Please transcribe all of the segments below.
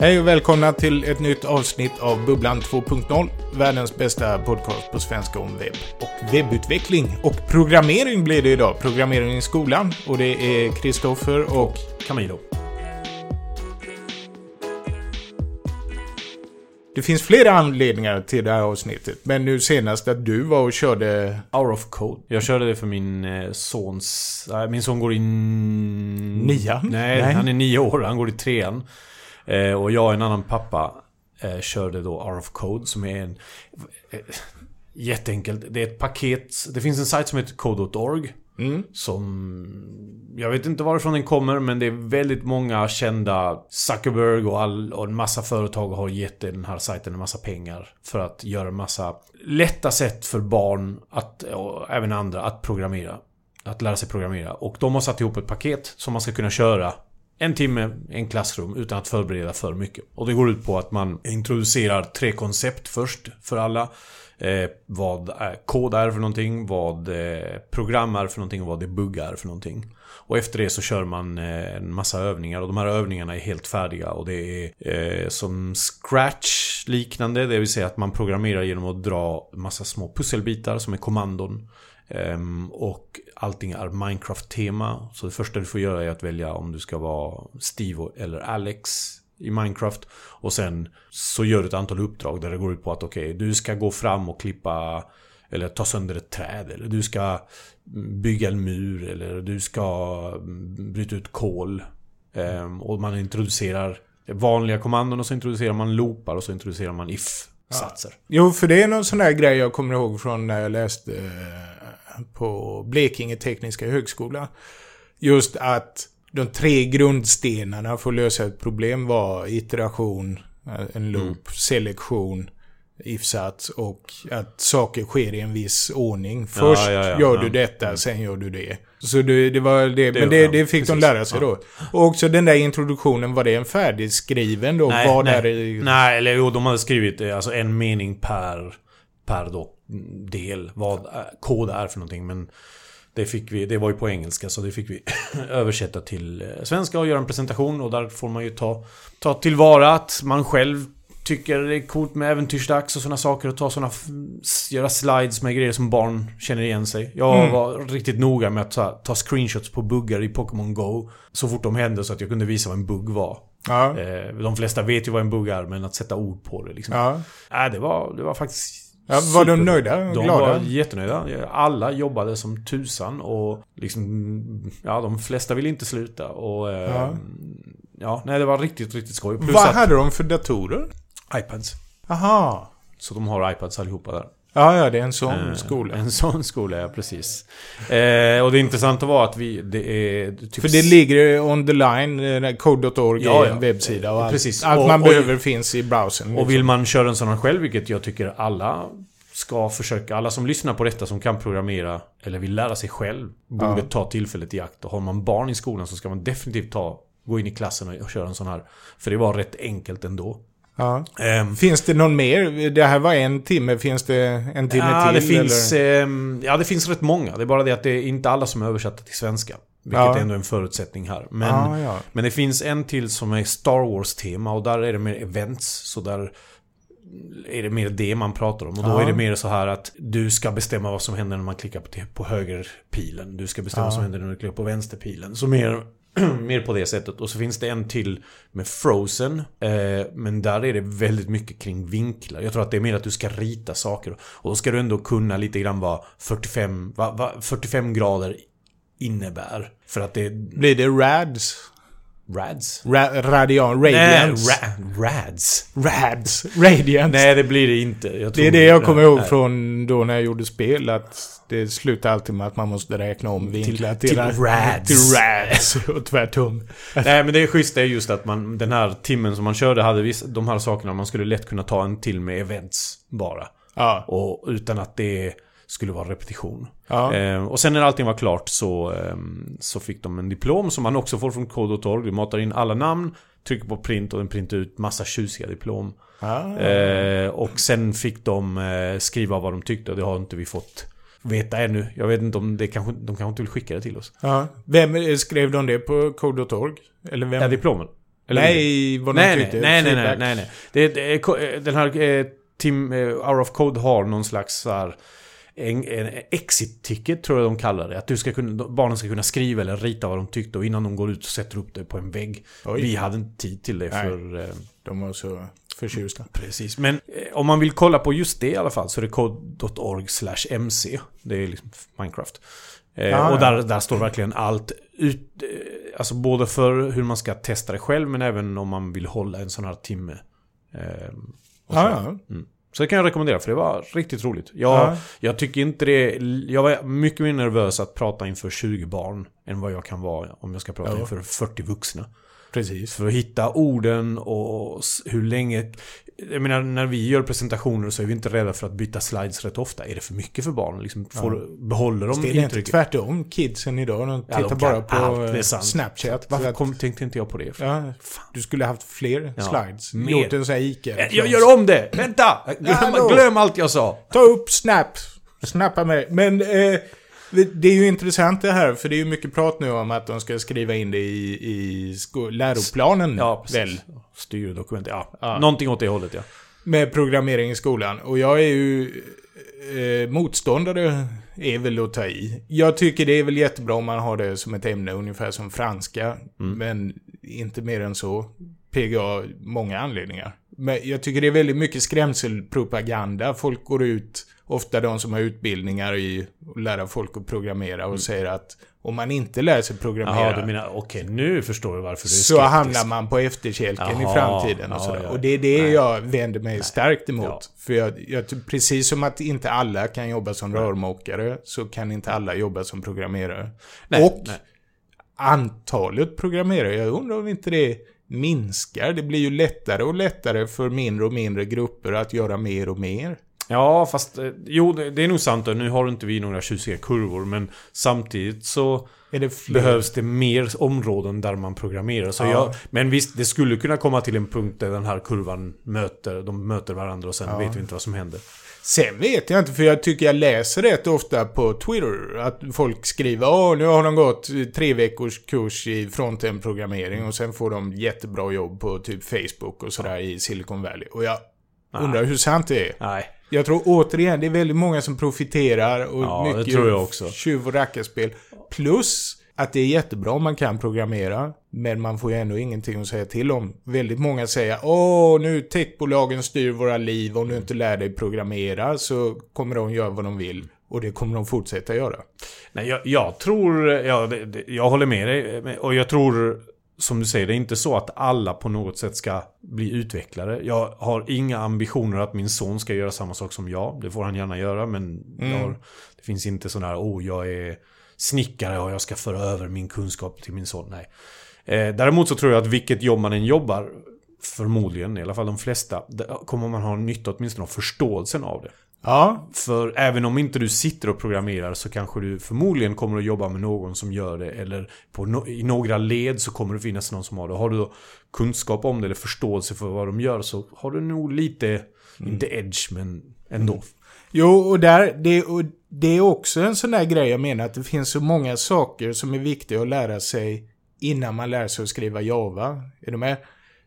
Hej och välkomna till ett nytt avsnitt av Bubblan 2.0. Världens bästa podcast på svenska om webb och webbutveckling. Och programmering blir det idag. Programmering i skolan. Och det är Kristoffer och Camilo. Det finns flera anledningar till det här avsnittet. Men nu senast att du var och körde... Hour of Code. Jag körde det för min eh, sons... Min son går i... Nian? Nej, Nej. han är nio år. Han går i trean. Eh, och jag och en annan pappa eh, körde då of Code som är en... Eh, jätteenkelt. Det är ett paket. Det finns en sajt som heter code.org. Mm. Som... Jag vet inte varifrån den kommer men det är väldigt många kända Zuckerberg och, all, och en massa företag har gett den här sajten en massa pengar. För att göra en massa lätta sätt för barn att, och även andra att programmera. Att lära sig programmera. Och de har satt ihop ett paket som man ska kunna köra en timme, en klassrum utan att förbereda för mycket. Och det går ut på att man introducerar tre koncept först för alla. Eh, vad kod är för någonting, vad eh, program är för någonting och vad debugg är för någonting. Och efter det så kör man eh, en massa övningar och de här övningarna är helt färdiga och det är eh, som scratch liknande. Det vill säga att man programmerar genom att dra massa små pusselbitar som är kommandon. Ehm, och allting är Minecraft-tema. Så det första du får göra är att välja om du ska vara Steve eller Alex i Minecraft. Och sen så gör du ett antal uppdrag där det går ut på att okej, okay, du ska gå fram och klippa eller ta sönder ett träd eller du ska bygga en mur eller du ska mm, bryta ut kol. Ehm, och man introducerar vanliga kommandon och så introducerar man loopar och så introducerar man if-satser. Ja. Jo, för det är någon sån där grej jag kommer ihåg från när jag läste eh, på Blekinge Tekniska Högskola. Just att de tre grundstenarna för att lösa ett problem var iteration, eh, en loop, mm. selektion, if-sats och att saker sker i en viss ordning. Först ja, ja, ja, gör du detta, sen gör du det. Så det, det var det, det men det, det fick precis. de lära sig då. Och också den där introduktionen, var det en färdigskriven då? Nej, vad nej, är det? nej, eller jo, de hade skrivit eh, alltså en mening per, per då, del. Vad kod är för någonting, men det fick vi, det var ju på engelska så det fick vi översätta till eh, svenska och göra en presentation och där får man ju ta, ta tillvara att man själv tycker det är coolt med äventyrsdags och sådana saker och ta sådana göra slides med grejer som barn känner igen sig. Jag mm. var riktigt noga med att ta, ta screenshots på buggar i Pokémon Go så fort de hände så att jag kunde visa vad en bugg var. Ja. Eh, de flesta vet ju vad en bugg är men att sätta ord på det liksom. Ja. Äh, det, var, det var faktiskt Ja, var de nöjda? De glada? var jättenöjda. Alla jobbade som tusan och liksom... Ja, de flesta ville inte sluta och... Eh, ja. ja, nej det var riktigt, riktigt skoj. Plus Vad hade de för datorer? iPads. Aha. Så de har iPads allihopa där. Ja, ja, det är en sån eh, skola. En sån skola, ja precis. Eh, och det intressanta var att vi, det är... Typ För det ligger on the line, eh, code.org ja, en webbsida och allt, precis. allt och, man och, behöver finns i browsern. Liksom. Och vill man köra en sån här själv, vilket jag tycker alla ska försöka, alla som lyssnar på detta som kan programmera eller vill lära sig själv, borde ja. ta tillfället i akt. Och har man barn i skolan så ska man definitivt ta, gå in i klassen och köra en sån här. För det var rätt enkelt ändå. Ja. Um, finns det någon mer? Det här var en timme. Finns det en timme ja, till? Det finns, um, ja, det finns rätt många. Det är bara det att det är inte alla som är översatta till svenska. Vilket ja. är ändå en förutsättning här. Men, ja, ja. men det finns en till som är Star Wars-tema och där är det mer events. Så där är det mer det man pratar om. Och då är det mer så här att du ska bestämma vad som händer när man klickar på, på högerpilen. Du ska bestämma vad som händer när du klickar på vänsterpilen. Så mer mer på det sättet. Och så finns det en till med Frozen. Eh, men där är det väldigt mycket kring vinklar. Jag tror att det är mer att du ska rita saker. Och då ska du ändå kunna lite grann vad 45, vad, vad 45 grader innebär. För att det... Blir det rads? Rads? Ra radian, radians? Nej, ra rads. Rads. Radians. Nej, det blir det inte. det är det jag kommer ihåg från då när jag gjorde spel. Att det slutar alltid med att man måste räkna om vinklar till, till, till rads. Till rads och tvärtom. Nej, men det är schysst det är just att man, den här timmen som man körde hade viss, de här sakerna. Man skulle lätt kunna ta en till med events bara. Ja. Och utan att det skulle vara repetition. Ja. Eh, och sen när allting var klart så, eh, så fick de en diplom som man också får från Code.org. Du matar in alla namn, trycker på print och den printar ut massa tjusiga diplom. Ja. Eh, och sen fick de eh, skriva vad de tyckte och det har inte vi fått veta ännu. Jag vet inte om det kanske, de kanske inte vill skicka det till oss. Ja. Vem skrev de det på Code.org? Eller vem? Ja, diplomen. Eller nej, vad de nej, tyckte. nej, nej, nej, nej, nej. Det, det, eh, den här eh, Tim eh, Hour of Code har någon slags så här, en, en exit-ticket tror jag de kallar det. Att du ska kunna, barnen ska kunna skriva eller rita vad de tyckte och innan de går ut och sätter upp det på en vägg. Oj. Vi hade inte tid till det Nej. för... Eh, De var så förtjusta. precis. Men eh, om man vill kolla på just det i alla fall så är det code.org mc. Det är liksom Minecraft. Eh, Ah, och där, där står verkligen allt ut... Alltså både för hur man ska testa det själv men även om man vill hålla en sån här timme. Eh, så. Ja, ja. Så det kan jag rekommendera för det var riktigt roligt. Jag, Ja. jag tycker inte det... Jag var mycket mer nervös att prata inför 20 barn än vad jag kan vara om jag ska prata Ja. inför 40 vuxna. Precis. För att hitta orden och hur länge... Jag menar, när vi gör presentationer så är vi inte rädda för att byta slides rätt ofta. Är det för mycket för barnen? Liksom, får, Behåller de Det är inte intrycket? tvärtom. Kidsen idag, de Ja, tittar de bara på allt. Snapchat. Varför att- kom, tänkte inte jag på det? Ja, du skulle haft fler Ja, slides. mer. Gjort en sån här Ica. Eh, Jag gör om det! Vänta! Glöm, glöm allt jag sa! Ta upp Snap. Snappa mig. Men eh, det är ju intressant det här, för det är ju mycket prat nu om att de ska skriva in det i, i läroplanen. Ja, precis. väl? Styrdokument, ja. Ja. Någonting åt det hållet, ja. Med programmering i skolan. Och jag är ju eh, motståndare, är väl att ta i. Jag tycker det är väl jättebra om man har det som ett ämne, ungefär som franska. Mm. Men inte mer än så. PGA, många anledningar. Men jag tycker det är väldigt mycket skrämselpropaganda. Folk går ut, ofta de som har utbildningar i att lära folk att programmera och säger att om man inte lär sig programmera Mm. Jaha, du menar, okej nu förstår jag varför du är så skeptisk. hamnar man på efterkälken i Jaha, framtiden och ja, sådär. ja. Och det är det Nej. jag vänder mig starkt emot. Ja. För jag, jag, precis som att inte alla kan jobba som rörmokare, så kan inte alla jobba som programmerare. Nej, och nej. antalet programmerare, jag undrar om inte det minskar. Det blir ju lättare och lättare för mindre och mindre grupper att göra mer och mer. Ja, fast eh, jo, det, är nog sant. Nu har inte vi några tjusiga kurvor, men samtidigt så det behövs det mer områden där man programmerar. Så Ja. jag, men visst, det skulle kunna komma till en punkt där den här kurvan möter, de möter varandra och sen Ja. vet vi inte vad som händer. Sen vet jag inte, för jag tycker jag läser rätt ofta på Twitter att folk skriver Åh, nu har de gått tre veckors kurs i frontend-programmering och sen får de jättebra jobb på typ Facebook och sådär i Silicon Valley. Och jag undrar hur sant det är. Nej. Jag tror återigen, det är väldigt många som profiterar och Ja, det mycket tror jag också. tjuv och rackarspel. Plus att det är jättebra om man kan programmera, men man får ju ändå ingenting att säga till om. Väldigt många säger åh, nu techbolagen styr våra liv, om du inte lär dig programmera så kommer de göra vad de vill. Och det kommer de fortsätta göra. Nej, jag, jag tror... Ja, det, det, jag håller med dig. Och jag tror, som du säger, det är inte så att alla på något sätt ska bli utvecklare. Jag har inga ambitioner att min son ska göra samma sak som jag. Det får han gärna göra, men jag har, det finns inte sån här, oh, jag är snickare och jag ska föra över min kunskap till min son. Nej. Eh, däremot så tror jag att vilket jobb man än jobbar, förmodligen, i alla fall de flesta, kommer man ha nytta åtminstone av förståelsen av det. Ja, För även om inte du sitter och programmerar så kanske du förmodligen kommer att jobba med någon som gör det. Eller på no i några led så kommer det finnas någon som har det. Har du då kunskap om det eller förståelse för vad de gör så har du nog lite, inte edge men ändå. Jo, och där, det, och det är också en sån där grej jag menar att det finns så många saker som är viktiga att lära sig innan man lär sig att skriva Java. Är du med?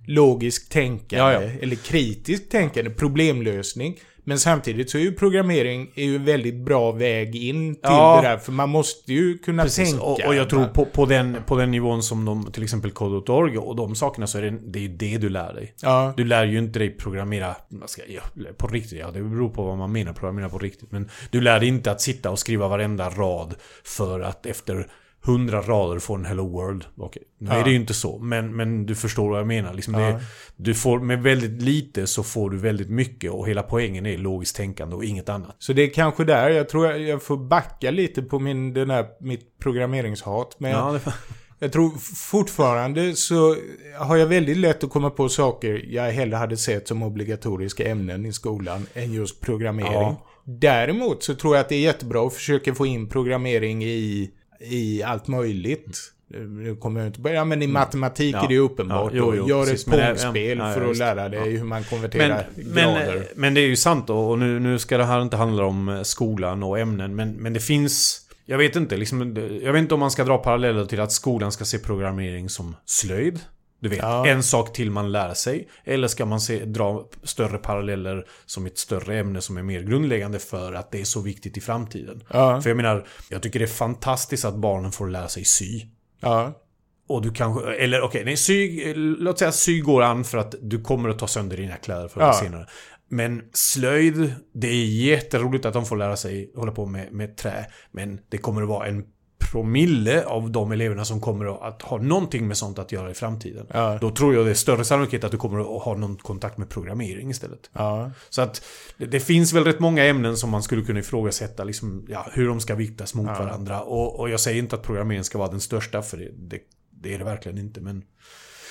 Logiskt tänkande, Ja, ja. eller kritiskt tänkande, problemlösning. Men samtidigt så är ju programmering är ju en väldigt bra väg in till Ja. det där, för man måste ju kunna Precis, tänka. och, och jag tror på, på, den, på den nivån som de, till exempel Code.org och de sakerna så är det, det är ju det du lär dig. Ja, Du lär ju inte dig programmera ska, ja, på riktigt. Ja, det beror på vad man menar programmera på riktigt. Men du lär dig inte att sitta och skriva varenda rad för att efter hundra rader få en Hello World. Okej, nu Ja. är det ju inte så. Men, men du förstår vad jag menar. Liksom Ja. det, du får, med väldigt lite så får du väldigt mycket och hela poängen är logiskt tänkande och inget annat. så det är kanske där jag tror jag, jag får backa lite på min, den här, mitt programmeringshat. Men Ja, det, Jag tror fortfarande så har jag väldigt lätt att komma på saker jag hellre hade sett som obligatoriska ämnen i skolan än just programmering. Däremot så tror jag att det är jättebra att försöka få in programmering i, i allt möjligt. Nu kommer jag inte på, ja men i matematik Mm. Ja. är det uppenbart. Ja, jo, jo, gör precis. ett Men, ja, för att lära dig hur man konverterar men, men, grader. men det är ju sant då, och nu, nu ska det här inte handla om eh, skolan och ämnen, men, men det finns... Jag vet inte, liksom, jag vet inte om man ska dra paralleller till att skolan ska se programmering som slöjd. Du vet, Ja. en sak till man lär sig. Eller ska man se, dra större paralleller som ett större ämne som är mer grundläggande för att det är så viktigt i framtiden. Ja. För jag menar, jag tycker det är fantastiskt att barnen får lära sig sy. Ja. Och du kanske, eller okej, nej, sy, låt säga sy går an för att du kommer att ta sönder dina kläder förr eller Ja. senare. Men slöjd, det är jätteroligt att de får lära sig hålla på med, med trä. Men det kommer att vara en promille av de eleverna som kommer att ha någonting med sånt att göra i framtiden. Ja. Då tror jag det är större sannolikhet att du kommer att ha någon kontakt med programmering istället. Ja. Så att det, finns väl rätt många ämnen som man skulle kunna ifrågasätta liksom, ja, hur de ska viktas mot varandra. Och, och jag säger inte att programmering ska vara den största, för det, det, det är det verkligen inte. Men,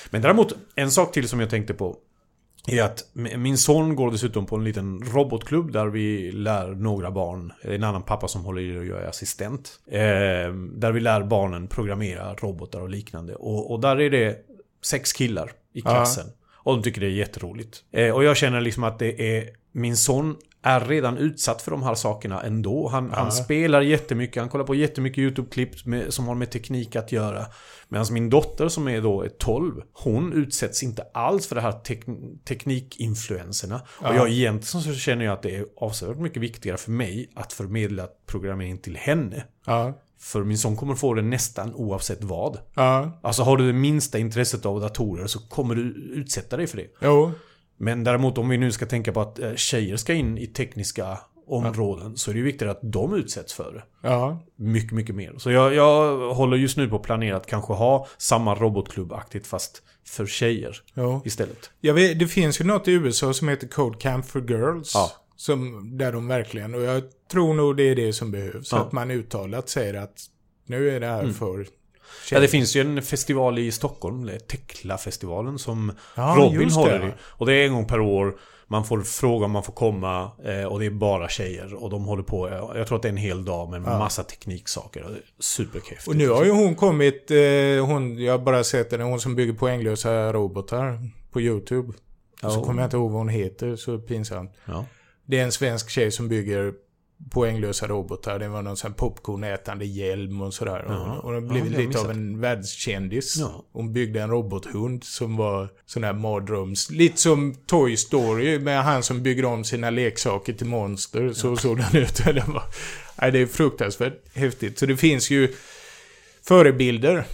men däremot, en sak till som jag tänkte på. Är att min son går dessutom på en liten robotklubb där vi lär några barn, en annan pappa som håller i och jag är assistent. Eh, där vi lär barnen programmera robotar och liknande. Och, och där är det sex killar i klassen. Och de tycker det är jätteroligt. Eh, och jag känner liksom att det är... Min son är redan utsatt för de här sakerna ändå. Han, han spelar jättemycket, han kollar på jättemycket YouTube-klipp som har med teknik att göra. Medan min dotter som är då är 12, hon utsätts inte alls för det här tek teknikinfluenserna. Och jag egentligen så känner jag att det är avsevärt mycket viktigare för mig att förmedla programmering till henne. Ja. För min son kommer få det nästan oavsett vad. Ja. Alltså har du det minsta intresset av datorer så kommer du utsätta dig för det. Jo. Men däremot om vi nu ska tänka på att eh, tjejer ska in i tekniska områden så är det ju viktigt att de utsätts för det. Ja. Mycket, mycket mer. Så jag, jag håller just nu på att planera att kanske ha samma robotklubbaktigt fast för tjejer Jo. istället. Jag vet, det finns ju något i USA som heter Code Camp for Girls. Ja. Som, där de verkligen, och jag tror nog det är det som behövs. Ja. Att man uttalat säger att nu är det här för Ja, tjejer. det finns ju en festival i Stockholm, Tekla-festivalen som Ja, Robin håller i. Och det är en gång per år. Man får fråga om man får komma eh, och det är bara tjejer. Och de håller på, eh, jag tror att det är en hel dag med massa tekniksaker. Superhäftigt. Och nu har ju hon kommit, eh, hon, jag har bara sett henne, hon som bygger poänglösa robotar på YouTube. Och så Ja. kommer jag inte ihåg vad hon heter, så pinsamt. Ja. Det är en svensk tjej som bygger poänglösa robotar. Det var någon sån popcornätande hjälm och sådär. Jaha. Och hon har Ja, lite av en världskändis. Ja. Hon byggde en robothund som var sån här mardröms... Lite som Toy Story med han som bygger om sina leksaker till monster. Så såg den ut. Det, var, nej, det är fruktansvärt häftigt. Så det finns ju förebilder.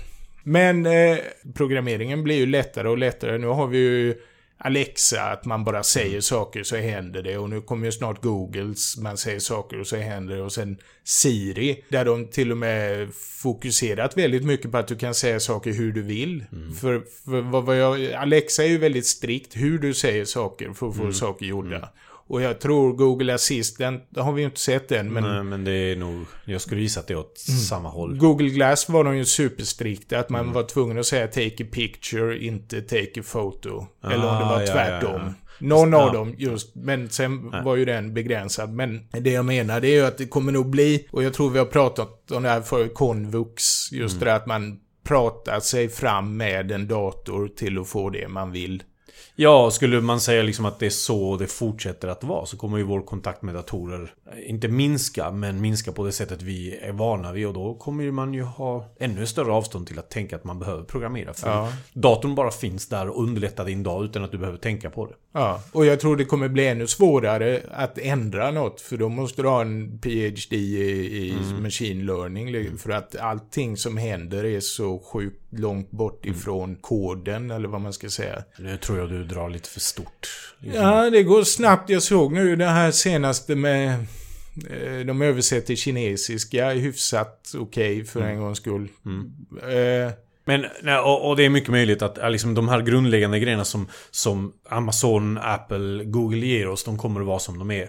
Men eh, programmeringen blir ju lättare och lättare. Nu har vi ju Alexa, att man bara säger saker så händer det. Och nu kommer ju snart Googles, man säger saker och så händer det. Och sen Siri, där de till och med fokuserat väldigt mycket på att du kan säga saker hur du vill. För, för vad, vad jag, Alexa är ju väldigt strikt hur du säger saker för att få saker gjorda. Och jag tror Google Assistant, det har vi ju inte sett än, men Nej, men det är nog... Jag skulle gissa att det är åt samma håll. Google Glass var de ju superstrikta. Att man var tvungen att säga take a picture, inte take a photo. Eller om det Ah, var ja, tvärtom. ja, ja. Någon av dem just. Men sen var ju den begränsad. Men det jag menar det är ju att det kommer nog bli, och jag tror vi har pratat om det här för konvux. Just Mm. det där att man pratar sig fram med en dator till att få det man vill. Ja, skulle man säga liksom att det är så det fortsätter att vara så kommer ju vår kontakt med datorer eh, inte minska, men minska på det sättet vi är vana vid och då kommer man ju ha ännu större avstånd till att tänka att man behöver programmera. För Ja. datorn bara finns där och underlättar din dag utan att du behöver tänka på det. Ja, och jag tror det kommer bli ännu svårare att ändra något. För då måste du ha en PhD i, i Mm. machine learning. För att allting som händer är så sjukt långt bort Mm. ifrån koden, eller vad man ska säga. Nu tror jag du drar lite för stort. Liksom. Ja, det går snabbt. Jag såg nu det här senaste med... eh, De översätter kinesiska hyfsat okej för Mm. en gångs skull. Eh, Men, och, och det är mycket möjligt att ja, liksom, de här grundläggande grejerna som, som Amazon, Apple, Google ger oss, de kommer att vara som de är.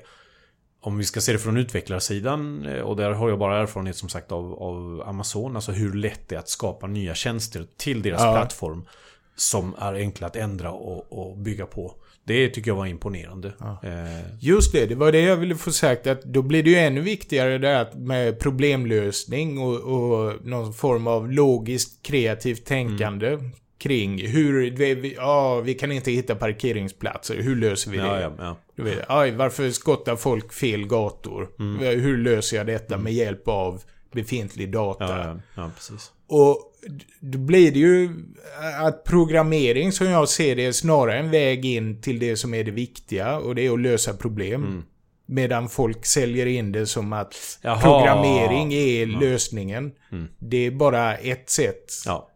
Om vi ska se det från utvecklarsidan, eh, och där har jag bara erfarenhet som sagt av, av Amazon, alltså hur lätt det är att skapa nya tjänster till deras Ja. plattform. Som är enkla att ändra och, och bygga på. Det tycker jag var imponerande. Eh, Just det, det var det jag ville få sagt. Att då blir det ju ännu viktigare det här med problemlösning och, och någon form av logiskt kreativt tänkande kring hur, vi, ja, vi kan inte hitta parkeringsplatser, hur löser vi det? ja, ja, ja. Du vet, aj, varför skottar folk fel gator? Mm. Hur löser jag detta med hjälp av befintlig data? Ja, ja, ja, precis. Och då blir det ju att programmering som jag ser det är snarare en väg in till det som är det viktiga och det är att lösa problem. Mm. Medan folk säljer in det som att Jaha. programmering är Ja. lösningen. Mm. Det är bara ett sätt. Ja.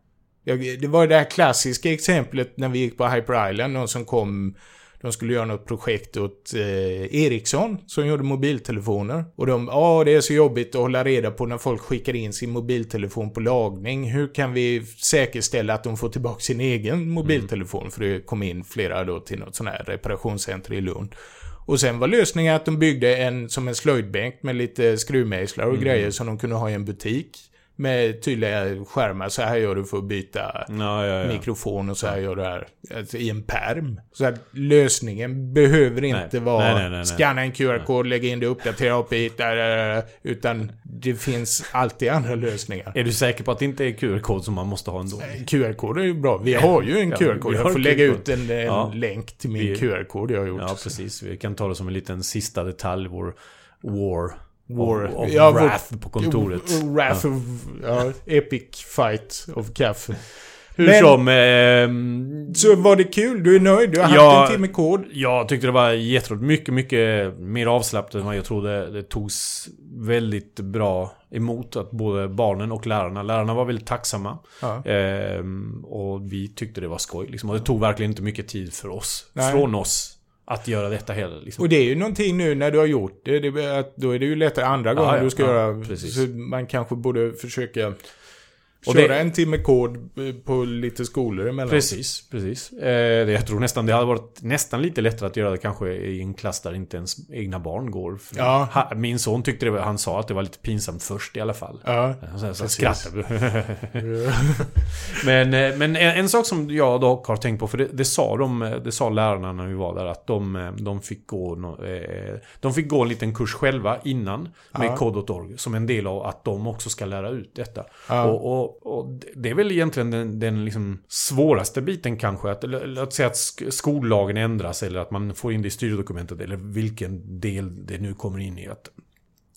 Det var det här klassiska exemplet när vi gick på Hyper Island. Någon som kom... De skulle göra något projekt åt eh, Ericsson som gjorde mobiltelefoner. Och de, ja det är så jobbigt att hålla reda på när folk skickar in sin mobiltelefon på lagning. Hur kan vi säkerställa att de får tillbaka sin egen mobiltelefon? För det kom in flera då till något sånt här reparationscenter i Lund. Och sen var lösningen att de byggde en som en slöjdbänk med lite skruvmejslar och grejer som de kunde ha i en butik. Med tydliga skärmar. Så här gör du för att byta Ja, ja, ja. mikrofon och så här gör du här. Alltså, I en perm. Så att lösningen behöver inte Nej. vara Nej, nej, nej, nej. scanna en QR-kod, lägga in det, uppdatera API, där, där, där, utan det finns alltid andra lösningar. Är du säker på att det inte är QR-kod som man måste ha ändå? QR-kod är ju bra. Vi har ju en QR-kod. Jag får lägga ut en, en länk till min QR-kod jag har gjort. Ja, precis. Vi kan ta det som en liten sista detalj, vår war. War. Of, of Ja, wrath på kontoret. Wrath of... Ja, epic fight of kaffe. Hur Men- som... ehm, Så var det kul? Du är nöjd? Du har haft Ja. en timme kod? Jag tyckte det var jätteroligt. Mycket, mycket mer avslappnat än vad jag trodde. Det togs väldigt bra emot att både barnen och lärarna. Lärarna var väldigt tacksamma. Ja. Ehm, och vi tyckte det var skoj. Liksom. Och det tog verkligen inte mycket tid för oss. Nej. Från oss. Att göra detta heller. Liksom. Och det är ju någonting nu när du har gjort det, det att då är det ju lättare andra gånger ja, du ska ja, göra. precis. Så man kanske borde försöka Och köra det- en timme kod eh, på lite skolor emellan. Precis, precis. Eh, jag tror nästan det hade varit nästan lite lättare att göra det kanske i en klass där inte ens egna barn går. Ja. ha, min son tyckte det var, han sa att det var lite pinsamt först i alla fall. Ja. Så, så skrattade Men, eh, men en, en sak som jag dock har tänkt på, för det, det, sa de, eh, det sa lärarna när vi var där, att de, de, fick, gå, de fick gå en liten kurs själva innan med Ja. Code.org, som en del av att de också ska lära ut detta. Ja. Och, och, och det är väl egentligen den, den liksom svåraste biten kanske, att, låt säga att skollagen ändras eller att man får in det i styrdokumentet eller vilken del det nu kommer in i. Att,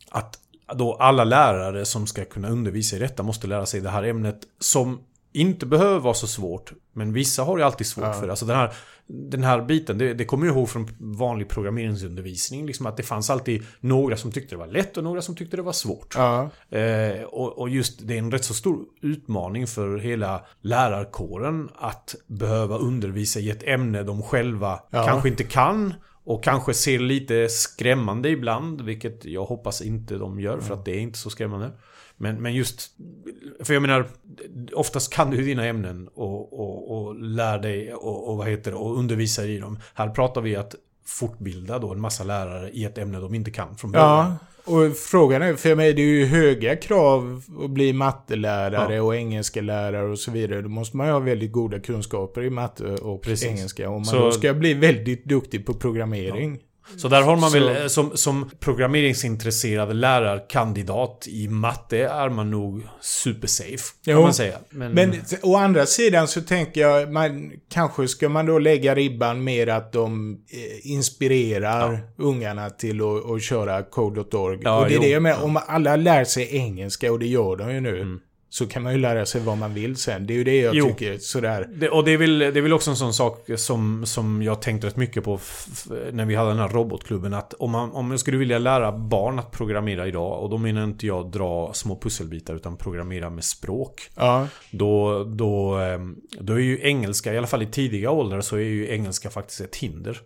att då alla lärare som ska kunna undervisa i detta måste lära sig det här ämnet som inte behöver vara så svårt. Men vissa har ju alltid svårt Ja. för det. Alltså den här, den här biten, det, det kommer jag ihåg från vanlig programmeringsundervisning. Liksom att det fanns alltid några som tyckte det var lätt och några som tyckte det var svårt. Ja. Eh, och, och just det är en rätt så stor utmaning för hela lärarkåren att behöva undervisa i ett ämne de själva Ja. kanske inte kan och kanske ser lite skrämmande ibland, vilket jag hoppas inte de gör för att det är inte så skrämmande. Men, men just, för jag menar, oftast kan du dina ämnen och, och, och lär dig och, och vad heter det, och undervisa i dem. Här pratar vi att fortbilda då en massa lärare i ett ämne de inte kan från början. ja. Och frågan är, för mig det är ju höga krav att bli mattelärare Ja. och engelska lärare och så vidare. Då måste man ju ha väldigt goda kunskaper i matte och Precis. engelska. Om man Så- då ska bli väldigt duktig på programmering. Så där har man väl, eh, som, som programmeringsintresserad lärarkandidat i matte är man nog supersafe. Kan Jo. man säga. Men, Men å andra sidan så tänker jag, man, kanske ska man då lägga ribban mer att de eh, inspirerar ungarna till att, att köra code.org. Ja, och det är jo. det jag menar, om alla lär sig engelska, och det gör de ju nu, Mm. Så kan man ju lära sig vad man vill sen. Det är ju det jag Jo. tycker, sådär. det, och det är, väl, det är väl också en sån sak som, som jag tänkt rätt mycket på när vi hade den här robotklubben. Att om, man, om jag skulle vilja lära barn att programmera idag, och då menar inte jag dra små pusselbitar utan programmera med språk. Ja, Då, då, ehm, då är ju engelska, i alla fall i tidiga åldrar, så är ju engelska faktiskt ett hinder.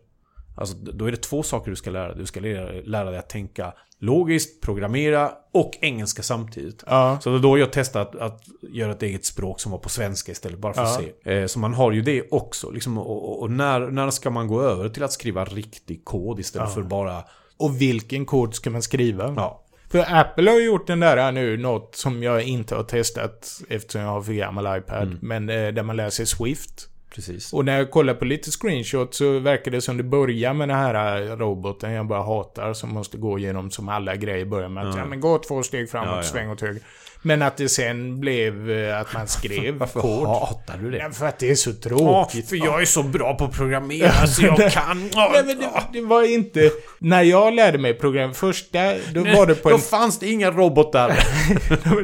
Alltså, då är det två saker du ska lära dig. Du ska lära, lära dig att tänka logiskt, programmera och engelska samtidigt. ja, Så då jag testade att, att göra ett eget språk som var på svenska istället, bara för att Ja. se. Eh, så man har ju det också. Liksom, och och, när, när ska man gå över till att skriva riktig kod istället Ja. för bara... och vilken kod ska man skriva? Ja. För Apple har gjort den där nu, något som jag inte har testat eftersom jag har för gammal iPad. Mm. Men eh, där man lär sig Swift. Precis. Och när jag kollar på lite screenshots så verkar det som det börjar med den här roboten jag bara hatar som måste gå igenom som alla grejer börjar med att Ja. ja, men gå två steg framåt, Ja, ja. sväng åt höger. Men att det sen blev eh, att man skrev Varför kod. hatar du det? Ja, för att det är så Ja, tråkigt. för jag är så bra på att programmera så jag kan... Nej, men det, det var inte... När jag lärde mig program första, då var det på Då en... fanns det inga robotar.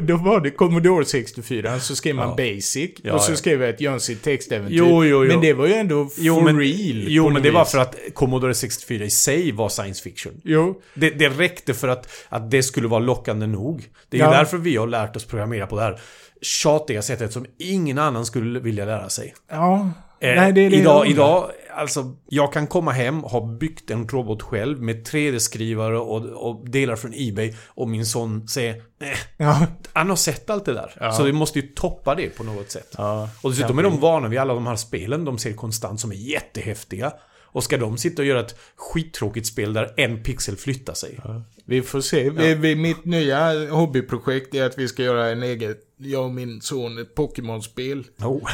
Då var det Commodore 64, så skrev man Ja. Basic. Ja, och så ja. skrev jag ett Jönsigt textäventyr. Jo, jo, jo. Men det var ju ändå Jo, for men, real. jo, men det var vis. för att Commodore 64 i sig var science fiction. Jo. Det, det räckte för att, att det skulle vara lockande nog. Det är ju Ja. därför vi har lärt oss programmera på det här tjatiga sättet som ingen annan skulle vilja lära sig. Ja. Eh, Nej, det är det idag, jag idag, alltså, jag kan komma hem, ha byggt en robot själv med 3D-skrivare och, och delar från Ebay och min son säger nej, Ja. han har sett allt det där. Ja. Så vi måste ju toppa det på något sätt. ja. Och dessutom är de vana vid alla de här spelen de ser konstant som är jättehäftiga. Och ska de sitta och göra ett skittråkigt spel där en pixel flyttar sig? Vi får se. Vi, vi, mitt nya hobbyprojekt är att vi ska göra en egen, jag och min son, ett Pokémon-spel Oh.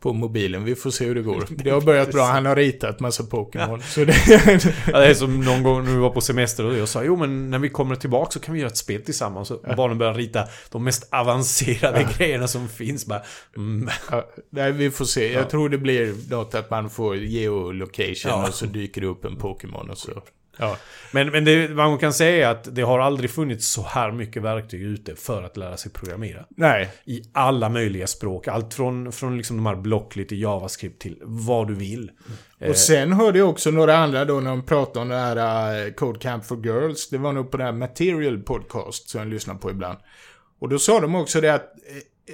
På mobilen. Vi får se hur det går. Det har börjat bra. Han har ritat massa Pokémon. Så det... Ja, det är som någon gång när vi var på semester och jag sa jo men när vi kommer tillbaka så kan vi göra ett spel tillsammans. Och barnen börjar rita de mest avancerade grejerna som finns. Bara, mm. Ja, nej, vi får se. Jag Ja. tror det blir något att man får geolocation Ja. och så dyker det upp en Pokémon och så. Ja. Men, men det, vad man kan säga är att det har aldrig funnits så här mycket verktyg ute för att lära sig programmera. Nej. I alla möjliga språk. Allt från, från liksom de här blockly till JavaScript till vad du vill. Eh, Och sen hörde jag också några andra då när de pratade om det här uh, Code Camp for Girls. Det var nog på det här Material Podcast som jag lyssnar på ibland. Och då sa de också det att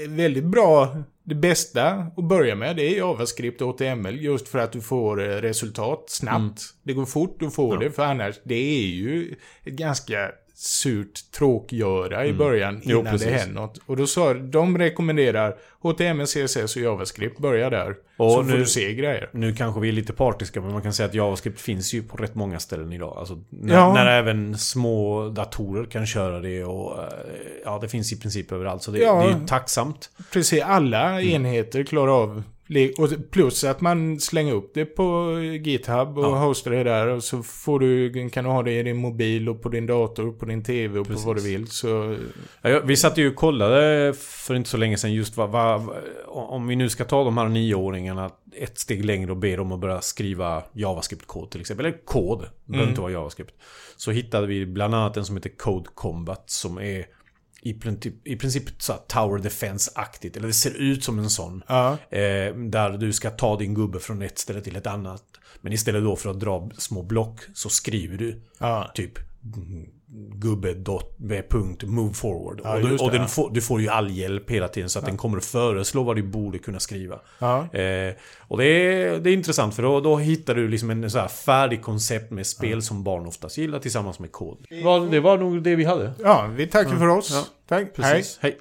eh, väldigt bra, det bästa att börja med det är JavaScript och HTML just för att du får eh, resultat snabbt. Det går fort att få Mm. Ja. det för annars, det är ju ett ganska surt tråkgöra i början Mm. Jo, innan det precis. händer något. Och då sa de rekommenderar HTML, CSS och JavaScript, börja där. Och så får nu- du se grejer. Nu kanske vi är lite partiska, men man kan säga att JavaScript finns ju på rätt många ställen idag. Alltså, när, Ja. när även små datorer kan köra det och... eh, Ja, det finns i princip överallt. Så det, Ja. det är ju tacksamt. Precis, alla enheter klarar av och plus att man slänger upp det på GitHub och Ja. hostar det där och så får du, kan du ha det i din mobil och på din dator, på din TV och Precis. på vad du vill. Så Ja, vi satt ju och kollade för inte så länge sedan just vad, vad, vad... Om vi nu ska ta de här nioåringarna ett steg längre och be dem att börja skriva JavaScript-kod till exempel. Eller kod. Det behöver Mm. inte vara JavaScript. Så hittade vi bland annat en som heter Code Combat som är i princip, i princip så Tower Defense-aktigt. Eller det ser ut som en sån. ja, Eh, där du ska ta din gubbe från ett ställe till ett annat. Men istället då för att dra små block så skriver du ja, typ gubbe dot med punkt move forward. Ja, och du, och det, den ja. får, du får ju all hjälp hela tiden så att den kommer att föreslå vad du borde kunna skriva. ja. Eh, och det är, det är intressant för då, då hittar du liksom en så här färdig koncept med spel som barn oftast gillar tillsammans med kod. Det var, det var nog det vi hade. ja vi tackar för oss. Ja. Tack, hej. Precis. Hej.